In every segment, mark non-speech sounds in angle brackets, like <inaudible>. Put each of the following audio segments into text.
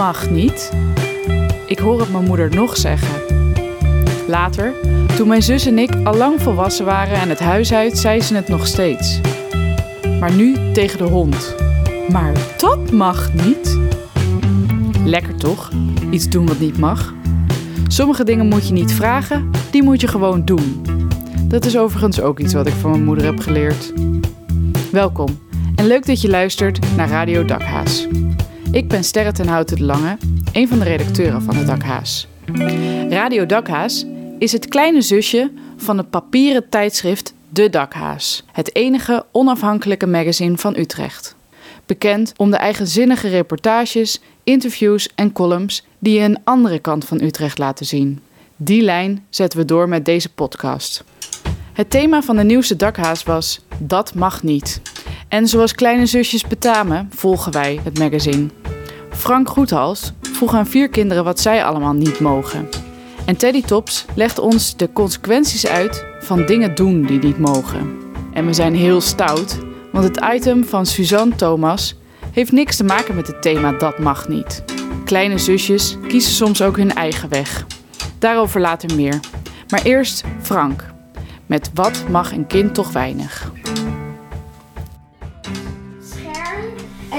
Mag niet. Ik hoor het mijn moeder nog zeggen. Later, toen mijn zus en ik al lang volwassen waren en het huis uit, zei ze het nog steeds. Maar nu tegen de hond. Maar dat mag niet. Lekker toch? Iets doen wat niet mag. Sommige dingen moet je niet vragen, die moet je gewoon doen. Dat is overigens ook iets wat ik van mijn moeder heb geleerd. Welkom en leuk dat je luistert naar Radio Dakhaas. Ik ben Sterre ten Houten de Lange, een van de redacteuren van de Dakhaas. Radio Dakhaas is het kleine zusje van het papieren tijdschrift De Dakhaas, het enige onafhankelijke magazine van Utrecht. Bekend om de eigenzinnige reportages, interviews en columns die je een andere kant van Utrecht laten zien. Die lijn zetten we door met deze podcast. Het thema van de nieuwste dakhaas was Dat mag niet. En zoals kleine zusjes betamen, volgen wij het magazine. Frank Goethals vroeg aan vier kinderen wat zij allemaal niet mogen. En Teddy Tops legt ons de consequenties uit van dingen doen die niet mogen. En we zijn heel stout, want het item van Suzanne Thomas heeft niks te maken met het thema Dat mag niet. Kleine zusjes kiezen soms ook hun eigen weg. Daarover later meer. Maar eerst Frank. Met wat mag een kind toch weinig?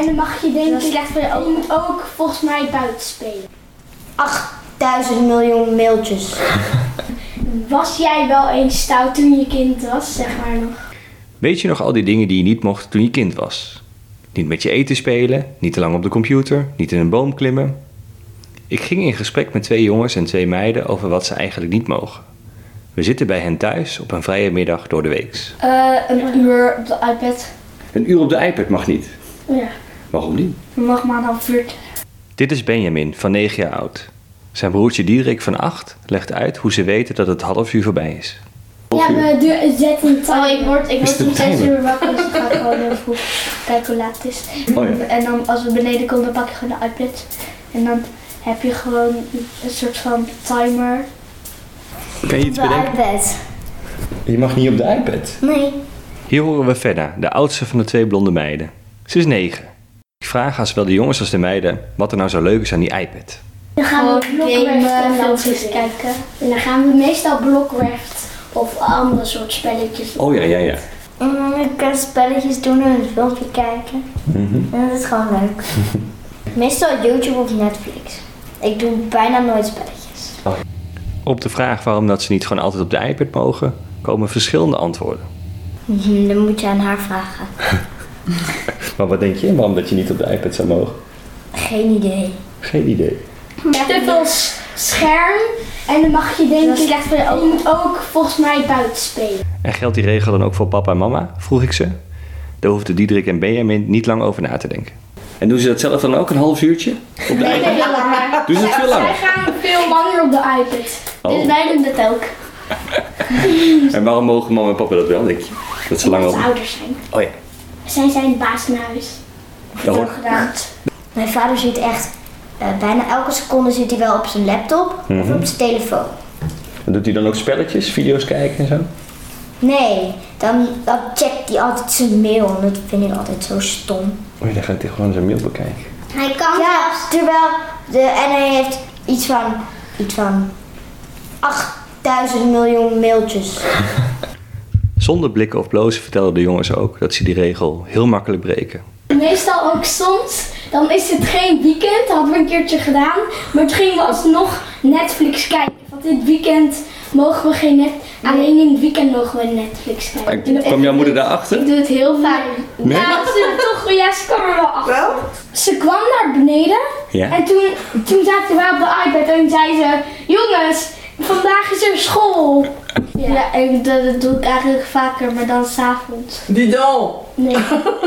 En dan mag je is slecht voor je je moet ook volgens mij buiten spelen. 8000 miljoen mailtjes. <laughs> Was jij wel eens stout toen je kind was, zeg maar nog? Weet je nog al die dingen die je niet mocht toen je kind was? Niet met je eten spelen, niet te lang op de computer, niet in een boom klimmen. Ik ging in gesprek met twee jongens en twee meiden over wat ze eigenlijk niet mogen. We zitten bij hen thuis op een vrije middag door de weeks. Eh, een uur op de iPad. Een uur op de iPad mag niet. Ja, Waarom niet? je mag maar een half uur. Dit is Benjamin, van 9 jaar oud. Zijn broertje Diederik van 8 legt uit hoe ze weten dat het half uur voorbij is. Ja, we zetten een timer. Oh, ik word, ik word om 6 timer? uur wakker, dus ik ga gewoon heel vroeg kijken hoe laat het is. Oh ja. En dan als we beneden komen, dan pak je gewoon de iPad. En dan heb je gewoon een soort van timer. Kan je iets bedenken? iPad. Je mag niet op de iPad. Nee. Hier horen we Fedda, de oudste van de twee blonde meiden. Ze is 9. Vraag aan zowel de jongens als de meiden wat er nou zo leuk is aan die iPad. Dan gaan we blokwerf gamen, en filmpjes kijken. En dan gaan we meestal blokwerf of andere soort spelletjes doen. Oh ja, ja, ja. En dan kan spelletjes doen en een filmpje kijken. En dat is gewoon leuk. <laughs> Meestal YouTube of Netflix. Ik doe bijna nooit spelletjes. Op de vraag waarom dat ze niet gewoon altijd op de iPad mogen, komen verschillende antwoorden. <laughs> Dan moet je aan haar vragen. <laughs> <laughs> Maar wat denk je? Waarom dat je niet op de iPad zou mogen? Geen idee. Geen idee. Te veel scherm. En dan mag je denken, voor je je moet ook volgens mij buiten spelen. En geldt die regel dan ook voor papa en mama? Vroeg ik ze. Daar hoefden Diederik en Benjamin niet lang over na te denken. En doen ze dat zelf dan ook een half uurtje? Op de iPad? Veel langer. Doen ze het veel Zij langer? gaan veel langer op de iPad. Oh. Dus wij doen dat ook. <laughs> En waarom mogen mama en papa dat wel, denk je? Dat ze lang op... ouders zijn. Oh ja, Zij zijn baas in huis. dat hoort... gedaan. Mijn vader zit echt, eh, bijna elke seconde zit hij wel op zijn laptop of Mhm. op zijn telefoon. En doet hij dan ook spelletjes, video's kijken en zo? Nee, dan, dan checkt hij altijd zijn mail en dat vind ik altijd zo stom. Oh ja, dan gaat hij gewoon zijn mail bekijken. Hij kan ja, terwijl de, en hij heeft iets van, iets van 8000 miljoen mailtjes. <laughs> Zonder blikken of blozen vertelden de jongens ook dat ze die regel heel makkelijk breken. Meestal ook soms, dan is het geen weekend, dat hadden we een keertje gedaan. Maar toen gingen we alsnog Netflix kijken. Want dit weekend mogen we geen net, alleen in het weekend mogen we Netflix kijken. En Kwam jouw moeder daarachter? Ik doe het heel vaak. Nee? Nou, ze, toch, ja, ze kwam er wel achter. Ze kwam naar beneden Ja? en toen, toen zaten wij op de iPad en zei ze, jongens, vandaag is er school. Ja, ik, dat, dat doe ik eigenlijk vaker, maar dan s'avonds. Didal! Nee,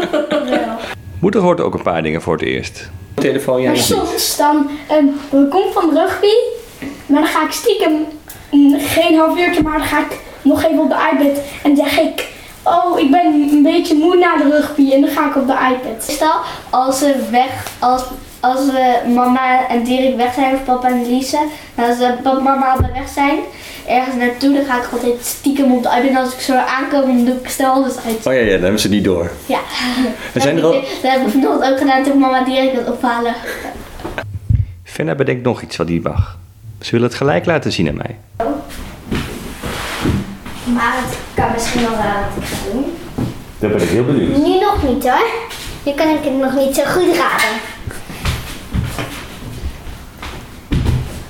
<laughs> wel. Moeder hoort ook een paar dingen voor het eerst. Telefoon, ja Maar soms dan, dan kom van de rugby, maar dan ga ik stiekem, mm, geen half uurtje, maar dan ga ik nog even op de iPad en zeg ik, oh ik ben een beetje moe na de rugby en dan ga ik op de iPad. Meestal als ze weg, als, als we mama en Dirk weg zijn, of papa en Lise, als we papa en mama allebei weg zijn, ergens naartoe, dan ga ik altijd stiekem op de iPad. En als ik zo aankom, dan doe ik snel alles uit. Oh ja, ja, dan hebben ze het niet door. Ja. Er zijn er al... Dat heb ik vanochtend ook gedaan toen mama Dirk het ophalen. Fenna bedenkt nog iets wat niet mag. Ze wil het gelijk laten zien aan mij. Maar het kan misschien wel raden wat ik ga doen. Daar ben ik heel benieuwd. Nu nog niet hoor. Nu kan ik het nog niet zo goed raden.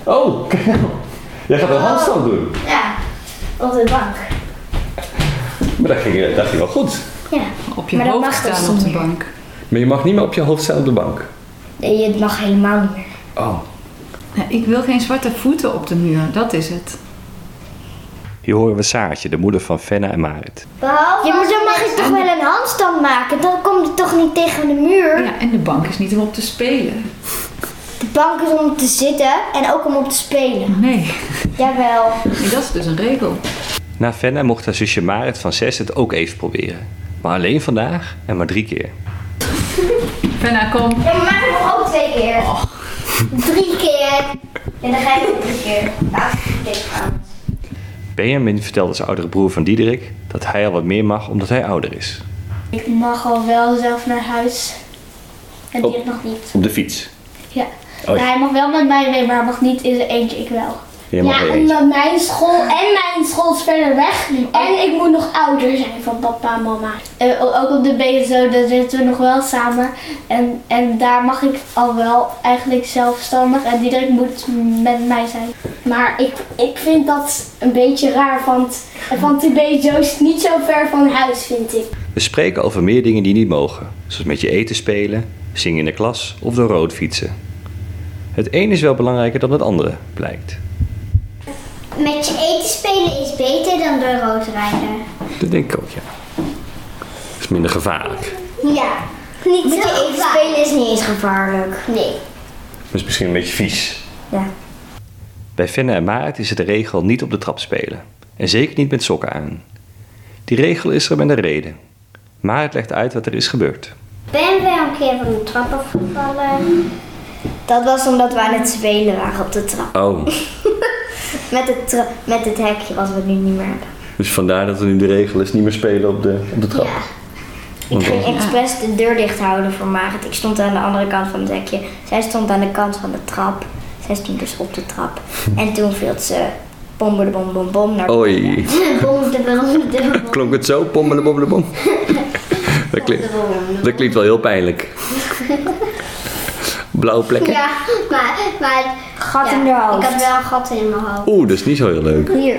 Oh, <laughs> kijk nou. Jij gaat een handstand doen. Ja, op de bank. Maar dat ging, dat ging wel goed. Ja. Op je Maar dat hoofd mag dus staan op de meer. bank. Maar je mag niet meer op je hoofd staan op de bank. Nee, het mag helemaal niet meer. Oh. Ja, ik wil geen zwarte voeten op de muur, dat is het. Hier horen we Saartje, de moeder van Fenna en Marit. Behalve ja, maar dan mag je toch wel een handstand maken? Dan komt het toch niet tegen de muur? Ja, en de bank is niet om op te spelen. De bank is om te zitten en ook om op te spelen. Nee, Jawel. nee dat is dus een regel. Na Fenna mocht haar zusje Marit van 6 het ook even proberen. Maar alleen vandaag en maar drie keer. Fenna, kom. Ja, maar maak hem ook twee keer. Drie keer. En dan ga je ook drie keer. Nou. Benjamin vertelde zijn oudere broer van Diederik dat hij al wat meer mag omdat hij ouder is. Ik mag al wel zelf naar huis. En Oh. die nog niet. Op de fiets. Ja. Oh ja. Maar hij mag wel met mij mee, maar hij mag niet in zijn eentje, ik wel. Je mag Ja, eentje. omdat mijn school en mijn school is verder weg. En ik moet nog ouder zijn van papa en mama. Eh, ook op de BSO, daar zitten we nog wel samen. En, en daar mag ik al wel eigenlijk zelfstandig. En Diederik moet met mij zijn. Maar ik, ik vind dat een beetje raar, want, want de BSO is niet zo ver van huis, vind ik. We spreken over meer dingen die niet mogen. Zoals met je eten spelen, zingen in de klas of door rood fietsen. Het een is wel belangrijker dan het andere, blijkt. Met je eten spelen is beter dan door rood rijden. Dat denk ik ook, ja. Dat is minder gevaarlijk. Ja. Niet Met zo je eten spelen is niet eens gevaarlijk. Nee. Dat is misschien een beetje vies. Ja. Bij Fenne en Marit is het de regel niet op de trap spelen. En zeker niet met sokken aan. Die regel is er met een reden. Marit legt uit wat er is gebeurd. Ben wel een keer van de trap afgevallen. Dat was omdat we aan het spelen waren op de trap. Oh, <laughs> Met het, tra- met het hekje wat we nu niet meer hebben. dus vandaar dat er nu de regel is niet meer spelen op de, op de trap. Ja. Ik ging expres de deur dicht houden voor Marit. Ik stond aan de andere kant van het hekje. Zij stond aan de kant van de trap. Zij stond dus op de trap. <laughs> En toen viel ze bom, bom, bom, bom, bom naar Oei, <laughs> Bom, de bom, de bom. klonk het zo? Pommelen, Dat klinkt, dat klinkt wel heel pijnlijk. Blauwe plekken? Ja, <laughs> maar, maar Gat ja, in de hoofd. ik had wel een gat in mijn hoofd. Oeh, dat is niet zo heel leuk. Hier.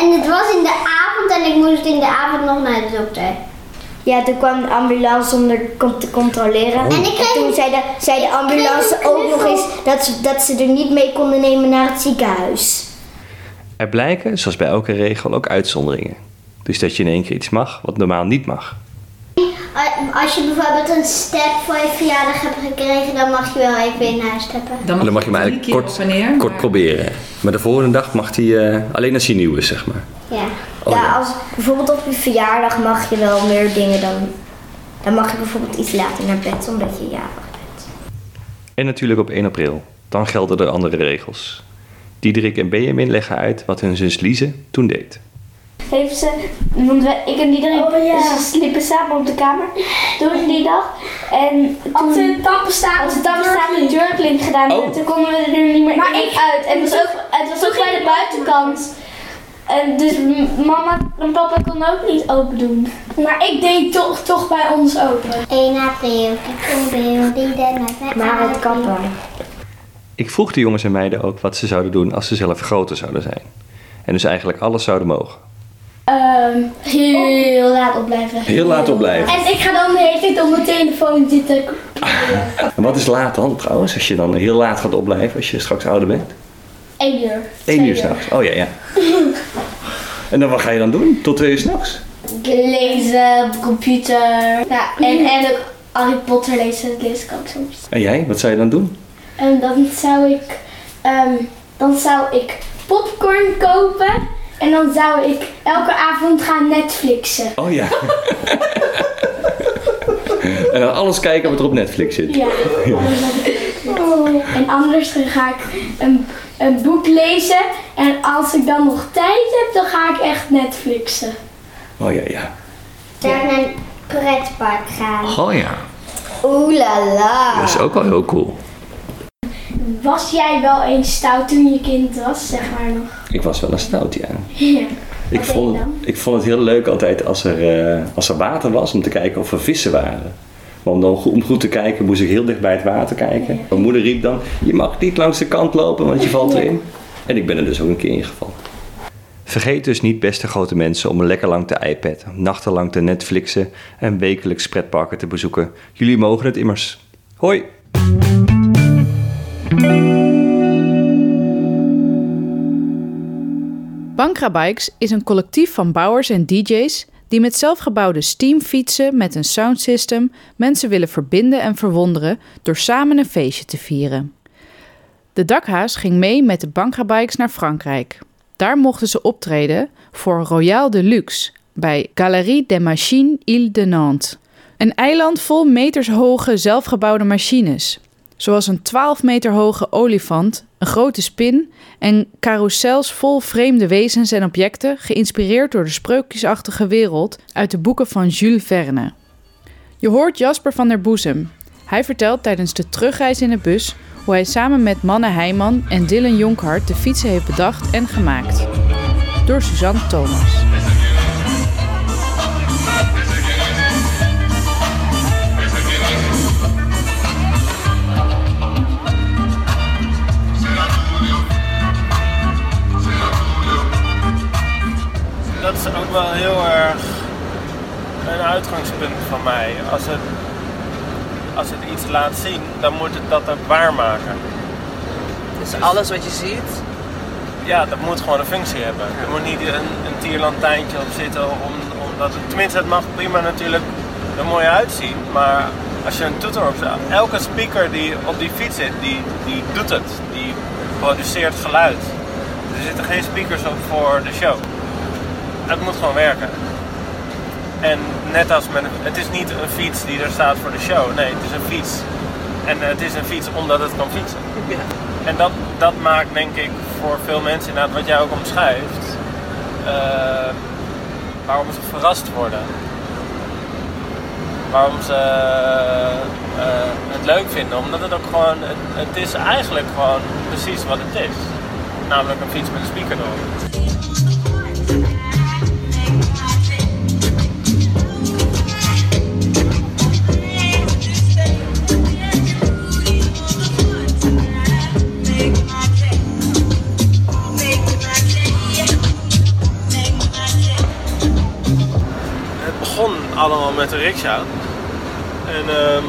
En het was in de avond en ik moest in de avond nog naar de dokter. Ja, toen kwam de ambulance om er te controleren. En ik kreeg- toen zei de, zei de ambulance ook nog eens dat ze, dat ze er niet mee konden nemen naar het ziekenhuis. Er blijken, zoals bij elke regel, ook uitzonderingen. Dus dat je in één keer iets mag wat normaal niet mag. Als je bijvoorbeeld een step voor je verjaardag hebt gekregen, dan mag je wel even in huis steppen. Dan, Dan mag je hem eigenlijk kort, kort maar- proberen. Maar de volgende dag mag hij eh, alleen als hij nieuw is, zeg maar. Ja. Oh, ja, ja. als bijvoorbeeld op je verjaardag mag je wel meer dingen dan. Dan mag je bijvoorbeeld iets later naar bed omdat je jarig bent. En natuurlijk op 1 april. Dan gelden er andere regels. Diederik en Benjamin leggen uit wat hun zus Lize toen deed. Heeft ze, want we, ik en iedereen Oh, ja. ze sliepen samen op de kamer toen die dag. En Had toen ze tandpasta had ze samen een jerklink gedaan Oh. en toen konden we er niet meer Maar in ik- uit. En het was ook, het was ook bij de buitenkant. En dus mama en papa konden ook niet open doen. Maar ik deed toch, toch bij ons open. 1 april, april, die de Maar het kappen. Ik vroeg de jongens en meiden ook wat ze zouden doen als ze zelf groter zouden zijn. En dus eigenlijk alles zouden mogen. Ehm, Heel laat opblijven. Heel laat opblijven. en ik ga dan de hele tijd op mijn telefoon zitten. <laughs> En wat is laat dan trouwens, als je dan heel laat gaat opblijven als je straks ouder bent? 1 uur. 1 uur s'nachts. Oh ja, ja. <laughs> En dan wat ga je dan doen? Tot 2 uur s'nachts? Lezen op de computer. Ja, en, en ook Harry Potter lezen, dat lees ik ook soms. En jij, wat zou je dan doen? En dan zou ik, ehm, dan zou ik popcorn kopen. En dan zou ik elke avond gaan Netflixen. Oh ja. <laughs> en dan alles kijken wat er op Netflix zit. Ja. <laughs> En anders dan ga ik een, een boek lezen. En als ik dan nog tijd heb, dan ga ik echt Netflixen. Oh ja, ja. Naar een pretpark gaan. Oh ja. Oeh la la. Dat is ook wel heel cool. Was jij wel eens stout toen je kind was, zeg maar nog? Ik was wel een stout, ja. <laughs> Ja. Ik Wat vond, ik vond het heel leuk altijd als er, eh, als er water was om te kijken of er vissen waren. Want dan, goed- om goed te kijken moest ik heel dicht bij het water kijken. Mijn moeder riep dan, je mag niet langs de kant lopen want je valt erin. En ik ben er dus ook een keer ingevallen. Vergeet dus niet, beste grote mensen, om lekker lang te iPad, nachtenlang te Netflixen en wekelijks pretparken te bezoeken. Jullie mogen het immers. Hoi! Bankra Bikes is een collectief van bouwers en DJ's die met zelfgebouwde steamfietsen met een soundsystem mensen willen verbinden en verwonderen door samen een feestje te vieren. De dakhaas ging mee met de Bankra Bikes naar Frankrijk. Daar mochten ze optreden voor Royal Deluxe bij Galerie des Machines Ile de Nantes. Een eiland vol metershoge zelfgebouwde machines, zoals een 12 meter hoge olifant, een grote spin en carousels vol vreemde wezens en objecten, geïnspireerd door de sprookjesachtige wereld uit de boeken van Jules Verne. Je hoort Jasper van der Boezem. Hij vertelt tijdens de terugreis in de bus hoe hij samen met Manne Heijman en Dylan Jonkhart de fietsen heeft bedacht en gemaakt. Door Suzanne Thomas. Ook wel heel erg een uitgangspunt van mij. Als het, als het iets laat zien, dan moet het dat ook waarmaken. Dus alles wat je ziet, Ja, dat moet gewoon een functie hebben. Er moet niet een, een tierlantijntje op zitten, om, omdat het, tenminste het mag prima natuurlijk er mooi uitzien, maar als je een toeter op zet, elke speaker die op die fiets zit, die, die doet het, die produceert geluid. Er zitten geen speakers op voor de show. Het moet gewoon werken. En net als met het is niet een fiets die er staat voor de show, nee, het is een fiets. En het is een fiets omdat het kan fietsen. ja. En dat, dat maakt denk ik voor veel mensen inderdaad wat jij ook omschrijft, eh, waarom ze verrast worden. Waarom ze eh, het leuk vinden, omdat het ook gewoon, het, het is eigenlijk gewoon precies wat het is. Namelijk een fiets met een speaker. Allemaal met een riksja. En ehm,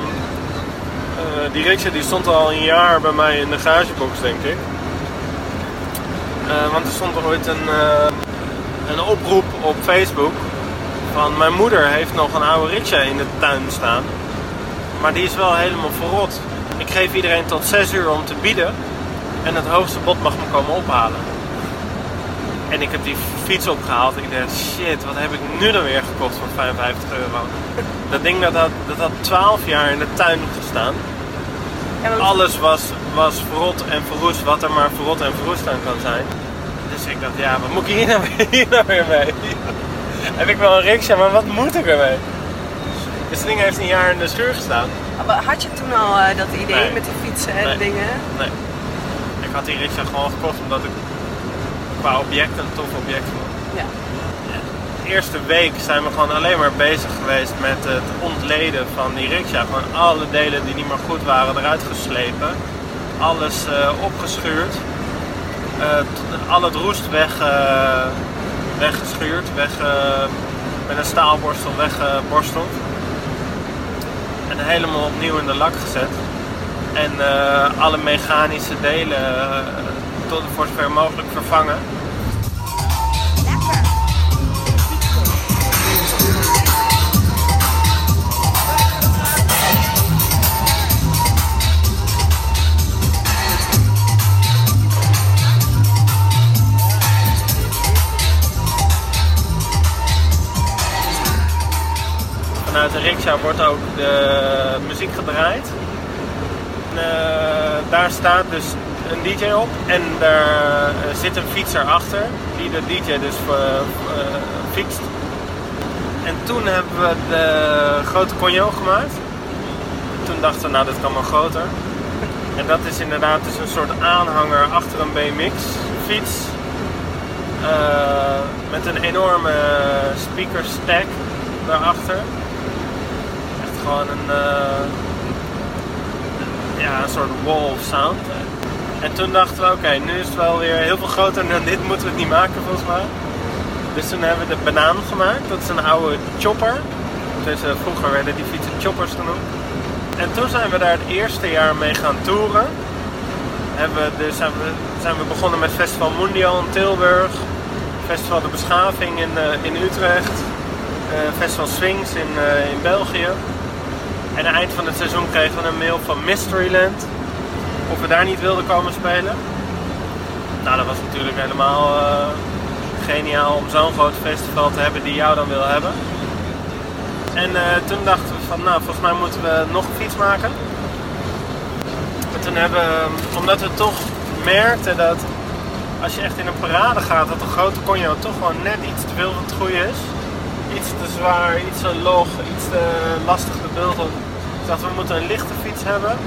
eh, die riksja die stond al een jaar bij mij in de garagebox, denk ik. Eh, want er stond ooit een, eh, een oproep op Facebook van mijn moeder heeft nog een oude riksja in de tuin staan. Maar die is wel helemaal verrot. Ik geef iedereen tot 6 uur om te bieden. En het hoogste bod mag me komen ophalen. En ik heb die fiets opgehaald en ik dacht, shit, wat heb ik nu dan weer gekocht voor 55 euro? Dat ding dat had, dat had 12 jaar in de tuin gestaan. Ja, maar- Alles was, was verrot en verroest, wat er maar verrot en verroest aan kan zijn. Dus ik dacht, ja, wat moet ik hier nou weer, <laughs> hier nou weer mee? heb ik wel een riksja, maar wat moet ik ermee? Dus het ding heeft een jaar in de schuur gestaan. Maar had je toen al eh, dat idee Nee. met die fietsen en Nee. dingen? Nee. Ik had die riksja gewoon gekocht omdat ik qua object een tof object vond. Ja. De eerste week zijn we gewoon alleen maar bezig geweest met het ontleden van die riksja. Gewoon alle delen die niet meer goed waren eruit geslepen. Alles eh, opgeschuurd. Eh, al het roest weg, eh, weggeschuurd. Weg, met een staalborstel weggeborsteld. En helemaal opnieuw in de lak gezet. En alle mechanische delen tot voor zover mogelijk vervangen. Vanuit de riksja wordt ook de muziek gedraaid. Eh, daar staat dus een DJ op en daar eh, zit een fietser achter die de DJ dus eh, eh, fietst. En toen hebben we de grote cognon gemaakt. Toen dachten we, nou dit kan wel groter. En dat is inderdaad dus een soort aanhanger achter een BMX fiets. Met een enorme speaker stack daarachter. Echt gewoon een, ja, een soort wall of sound. En toen dachten we, oké, nu is het wel weer heel veel groter dan dit moeten we het niet maken volgens mij. Dus toen hebben we de banaan gemaakt. Dat is een oude chopper. Dus eh, vroeger werden die fietsen choppers genoemd. En toen zijn we daar het eerste jaar mee gaan toeren. Hebben we, dus zijn, we, zijn we begonnen met Festival Mundial in Tilburg. Festival De Beschaving in, eh, in Utrecht. eh, Festival Swings in, in België. En aan het eind van het seizoen kregen we een mail van Mysteryland. Of we daar niet wilden komen spelen. Nou, dat was natuurlijk helemaal eh, geniaal om zo'n groot festival te hebben die jou dan wil hebben. En eh, toen dachten we van, nou, volgens mij moeten we nog een fiets maken. En toen hebben we, omdat we toch merkten dat als je echt in een parade gaat, dat de grote conjo toch gewoon net iets te veel van het goede is. Iets te zwaar, iets te log, iets te lastig te bulten. Dus dachten we, we moeten een lichte fiets hebben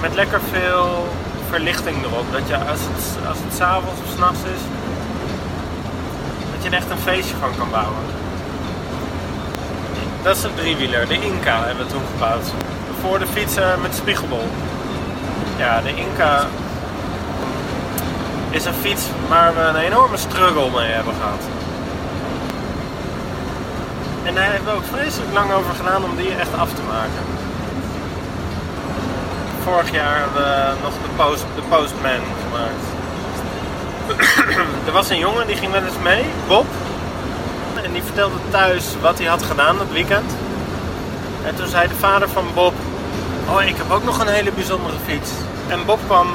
met lekker veel verlichting erop. Dat je als het, als het s'avonds of s'nachts is, dat je er echt een feestje van kan bouwen. Dat is een driewieler, de Inca hebben we toen gebouwd. Voor de fietsen met spiegelbol. Ja, de Inca is een fiets waar we een enorme struggle mee hebben gehad. En daar hebben we ook vreselijk lang over gedaan om die echt af te maken. Vorig jaar we nog de, post, de Postman gemaakt. er was een jongen die ging met eens mee, Bob. En die vertelde thuis wat hij had gedaan dat weekend. En toen zei de vader van Bob: Oh, ik heb ook nog een hele bijzondere fiets. En Bob kwam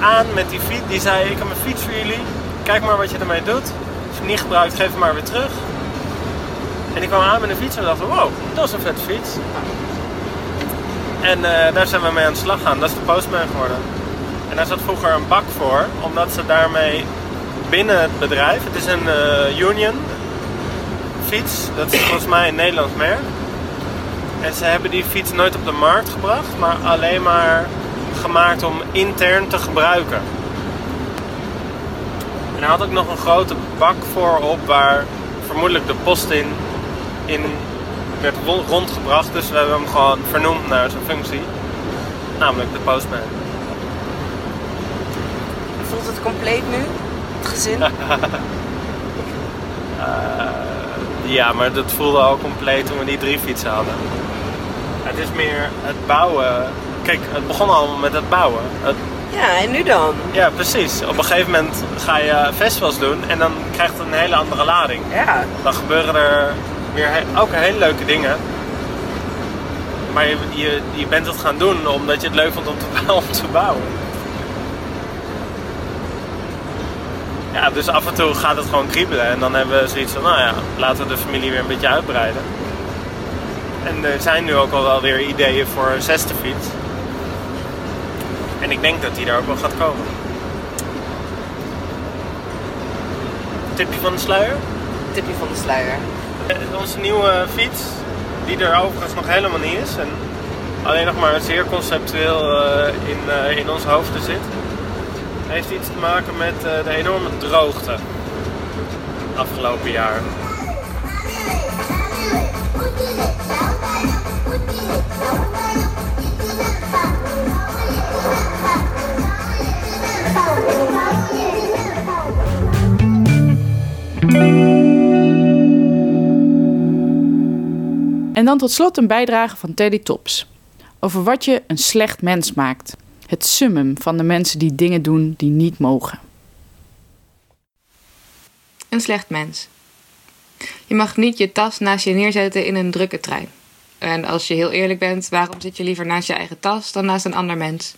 aan met die fiets. Die zei: Ik heb een fiets voor jullie. Kijk maar wat je ermee doet. Als je hem niet gebruikt, geef hem maar weer terug. En ik kwam aan met een fiets en dacht: Wow, dat is een vette fiets. En eh, daar zijn we mee aan de slag gaan. Dat is de Postman geworden. En daar zat vroeger een bak voor, omdat ze daarmee binnen het bedrijf, het is een eh, Union fiets, dat is volgens mij een Nederlands merk. En ze hebben die fiets nooit op de markt gebracht, maar alleen maar gemaakt om intern te gebruiken. En hij had ook nog een grote bak voorop waar vermoedelijk de post in, in rondgebracht. Dus we hebben hem gewoon vernoemd naar zijn functie. Namelijk de postman. Voelt het compleet nu? Het gezin? <laughs> Ja, maar dat voelde al compleet toen we die drie fietsen hadden. Het is meer het bouwen. Kijk, het begon allemaal met het bouwen. Het, Ja, en nu dan? ja, precies. Op een gegeven moment ga je festivals doen en dan krijgt het een hele andere lading. Ja. Dan gebeuren er weer ook hele leuke dingen. Maar je, je, bent het gaan doen omdat je het leuk vond om te, bouwen- <laughs> om te bouwen. Ja, dus af en toe gaat het gewoon kriebelen. En dan hebben we zoiets van, nou ja, laten we de familie weer een beetje uitbreiden. En er zijn nu ook al wel weer ideeën voor een zesde fiets. En ik denk dat die er ook wel gaat komen. Tipje van de sluier? Tipje van de sluier. Eh, Onze nieuwe fiets, die er overigens nog helemaal niet is en alleen nog maar zeer conceptueel eh, in, eh, in ons hoofden zit, heeft iets te maken met de enorme droogte afgelopen jaar. Dan tot slot een bijdrage van Teddy Tops. Over wat je een slecht mens maakt. Het summum van de mensen die dingen doen die niet mogen. Een slecht mens. Je mag niet je tas naast je neerzetten in een drukke trein. En als je heel eerlijk bent, waarom zit je liever naast je eigen tas dan naast een ander mens?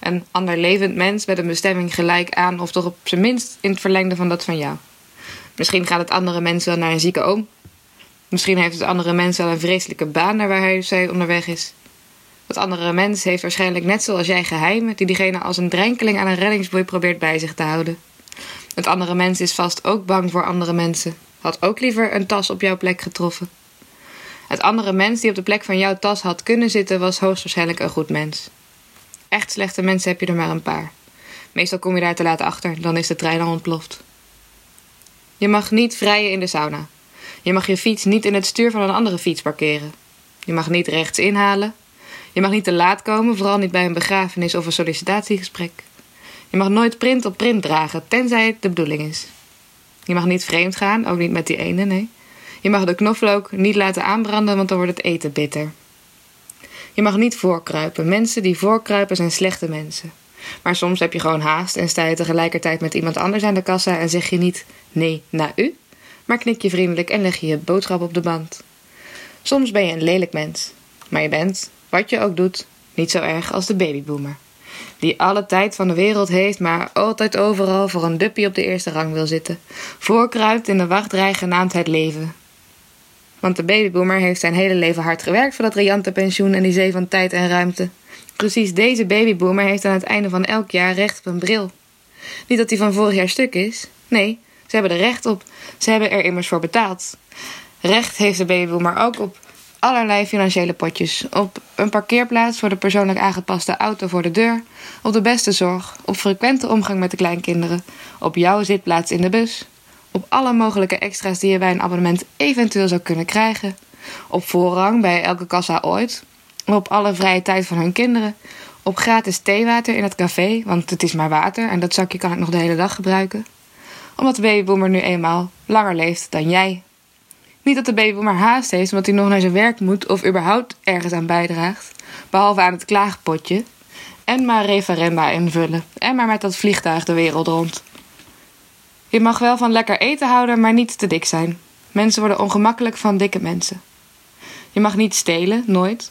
Een ander levend mens met een bestemming gelijk aan, of toch op zijn minst in het verlengde van dat van jou. Misschien gaat het andere mens wel naar een zieke oom. Misschien heeft het andere mens wel een vreselijke baan naar waar hij of zij onderweg is. Dat andere mens heeft waarschijnlijk net zoals jij geheimen die diegene als een drenkeling aan een reddingsboei probeert bij zich te houden. Het andere mens is vast ook bang voor andere mensen. Had ook liever een tas op jouw plek getroffen. Het andere mens die op de plek van jouw tas had kunnen zitten, was hoogstwaarschijnlijk een goed mens. Echt slechte mensen heb je er maar een paar. Meestal kom je daar te laat achter, dan is de trein al ontploft. Je mag niet vrijen in de sauna. Je mag je fiets niet in het stuur van een andere fiets parkeren. Je mag niet rechts inhalen. Je mag niet te laat komen, vooral niet bij een begrafenis of een sollicitatiegesprek. Je mag nooit print op print dragen, tenzij het de bedoeling is. Je mag niet vreemd gaan, ook niet met die ene, nee. Je mag de knoflook niet laten aanbranden, want dan wordt het eten bitter. Je mag niet voorkruipen. Mensen die voorkruipen zijn slechte mensen. Maar soms heb je gewoon haast en sta je tegelijkertijd met iemand anders aan de kassa en zeg je niet nee naar u, maar knik je vriendelijk en leg je je boodschap op de band. Soms ben je een lelijk mens, maar je bent, wat je ook doet, niet zo erg als de babyboomer. Die alle tijd van de wereld heeft, maar altijd overal voor een duppie op de eerste rang wil zitten. Voorkruipt in de wachtrij genaamd het leven. Want de babyboomer heeft zijn hele leven hard gewerkt voor dat riante pensioen en die zee van tijd en ruimte. Precies deze babyboomer heeft aan het einde van elk jaar recht op een bril. Niet dat die van vorig jaar stuk is. Nee, ze hebben er recht op. Ze hebben er immers voor betaald. Recht heeft de babyboomer ook op allerlei financiële potjes. Op een parkeerplaats voor de persoonlijk aangepaste auto voor de deur. Op de beste zorg. Op frequente omgang met de kleinkinderen. Op jouw zitplaats in de bus. Op alle mogelijke extra's die je bij een abonnement eventueel zou kunnen krijgen. Op voorrang bij elke kassa ooit. Op alle vrije tijd van hun kinderen. Op gratis theewater in het café, want het is maar water en dat zakje kan ik nog de hele dag gebruiken. Omdat de babyboomer nu eenmaal langer leeft dan jij. Niet dat de babyboomer haast heeft omdat hij nog naar zijn werk moet of überhaupt ergens aan bijdraagt, behalve aan het klaagpotje. En maar referenda invullen en maar met dat vliegtuig de wereld rond. Je mag wel van lekker eten houden, maar niet te dik zijn. Mensen worden ongemakkelijk van dikke mensen. Je mag niet stelen, nooit.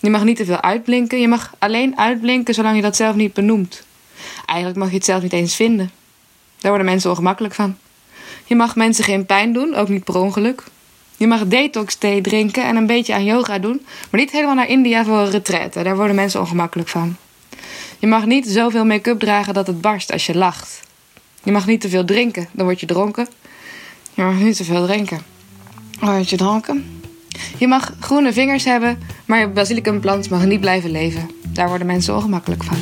Je mag niet te veel uitblinken. Je mag alleen uitblinken zolang je dat zelf niet benoemt. Eigenlijk mag je het zelf niet eens vinden. Daar worden mensen ongemakkelijk van. Je mag mensen geen pijn doen, ook niet per ongeluk. Je mag detox thee drinken en een beetje aan yoga doen, maar niet helemaal naar India voor een retraite. Daar worden mensen ongemakkelijk van. Je mag niet zoveel make-up dragen dat het barst als je lacht. Je mag niet te veel drinken, dan word je dronken. Je mag niet te veel drinken. Dan word je dronken. Je mag groene vingers hebben, maar je basilicumplant mag niet blijven leven. Daar worden mensen ongemakkelijk van.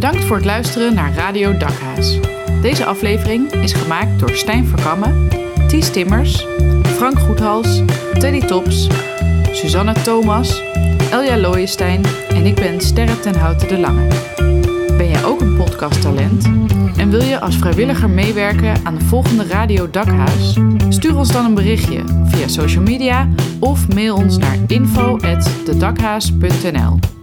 Bedankt voor het luisteren naar Radio Dakhaas. Deze aflevering is gemaakt door Stijn Verkammen, Ties Timmers, Frank Goethals, Teddy Tops, Suzanne Thomas, Elja Looijenstein en ik ben Sterre ten Houten de Lange. Ben jij ook een podcasttalent en wil je als vrijwilliger meewerken aan de volgende Radio Dakhuis? Stuur ons dan een berichtje via social media of mail ons naar info@dedakhaas.nl.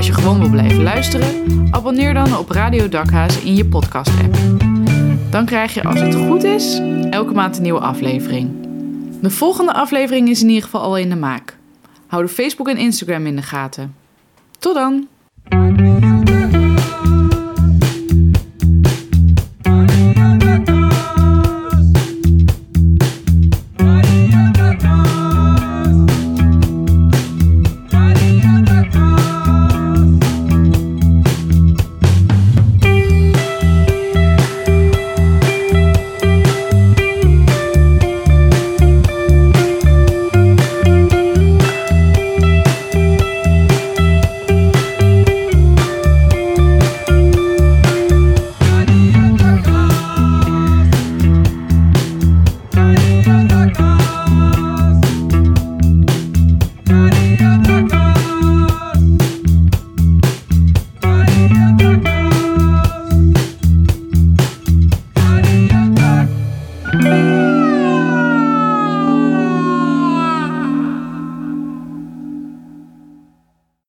Als je gewoon wil blijven luisteren, abonneer dan op Radio Dakhaas in je podcast-app. Dan krijg je, als het goed is, elke maand een nieuwe aflevering. De volgende aflevering is in ieder geval al in de maak. Hou de Facebook en Instagram in de gaten. Tot dan!